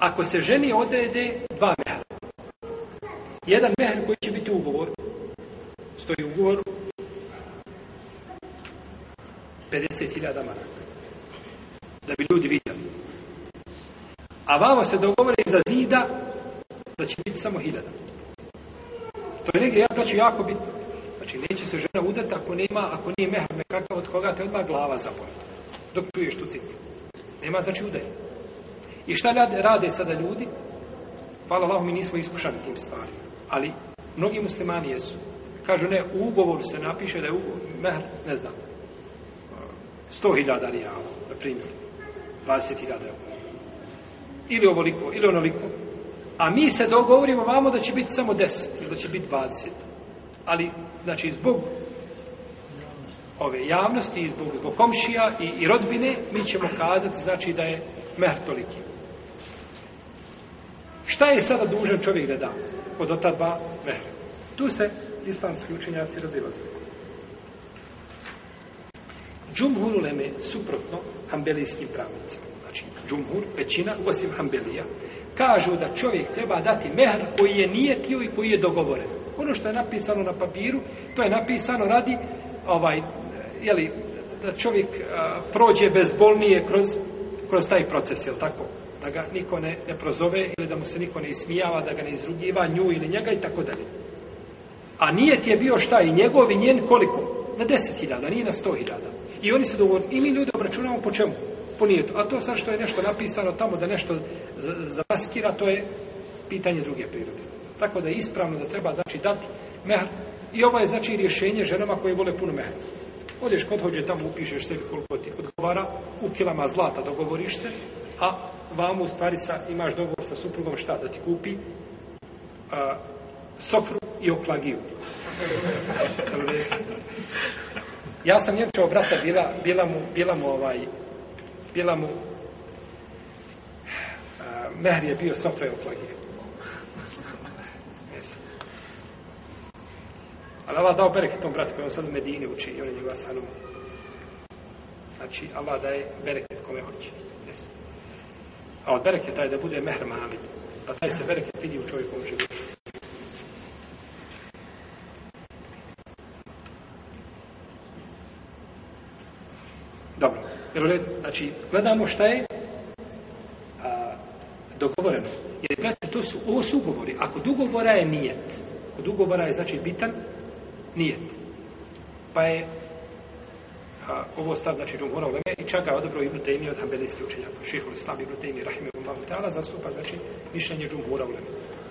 ako se ženi odrede dva mehra. Jedan mehr koji će biti ugovor, stoji ugovor, 50.000 maraka. Da bi ljudi vidjeli. A vamo se dogovore za zida da će biti samo hiljada. To je negdje, ja praću, jako bitno. Znači, neće se žena udati ako nema, ako nije mehrme kakav od koga, te odmah glava zapoja. Dok čuješ tu citu. Nema, znači, udaje. I šta rade sada ljudi? Hvala Allahu, mi nismo iskušani tim stvarima. Ali, mnogi muslimani jesu. Kažu, ne, u ugovoru se napiše da je ugovor, mehr, ne znam, 100.000 rijala, na primjer, 20.000 eur. Ili ovoliko, ili onoliko. A mi se dogovorimo vamo da će biti samo 10, ili da će biti 20. Ali, znači, zbog ove javnosti i zbog, zbog komšija i, i rodbine, mi ćemo kazati znači da je mehr toliki. Šta je sada dužan čovjek da da od ota dva mehr? Tu se islamski učenjaci razilaze. Džumhur uleme suprotno hambelijskim pravnicima. Znači, džumhur, većina, osim hambelija. Kažu da čovjek treba dati mehr koji je nijetio i koji je dogovoren. Ono što je napisano na papiru, to je napisano radi, ovaj, jeli, da čovjek a, prođe bezbolnije kroz, kroz taj proces, jel tako? Da ga niko ne, ne prozove ili da mu se niko ne ismijava, da ga ne izrugiva nju ili njega i tako dalje. A nijet je bio šta i njegov i njen koliko? Na deset hiljada, nije na sto hiljada. I oni se dovolj, i mi ljudi obračunamo po čemu? Po nijetu. A to sad što je nešto napisano tamo da nešto zaskira, to je pitanje druge prirode. Tako da je ispravno da treba znači dati mehr. I ovo je znači rješenje ženama koje vole puno mehr. Odeš kod hođe tamo upišeš sebi koliko ti odgovara, u kilama zlata dogovoriš se, a vam u stvari sa, imaš dogovor sa suprugom šta da ti kupi a, sofru i oklagiju. ja sam njenčeo brata bila, bila mu, bila mu ovaj bila mu mehr je bio sofra i oklagiju. Ali Allah dao bereke tom bratu koji on sad u Medini uči i on je njegova sanom. Znači, Allah daje bereke kome hoće. Yes. A od bereke taj da bude mehr mamid. Pa taj se bereke vidi u čovjekovom životu. Dobro. Jer ured, znači, gledamo šta je a, dogovoreno. Jer, brate, to su, ovo su ugovori. Ako dugovora je nijet, ako dugovora je, znači, bitan, nijet. Pa je a, ovo stav, znači, džumhura u i čak ga odobro Ibn Tejmi od hambelijskih učenjaka. Šihul stav Ibn Tejmi, rahim i umlahu ta'ala, zastupa, znači, mišljenje džumhura u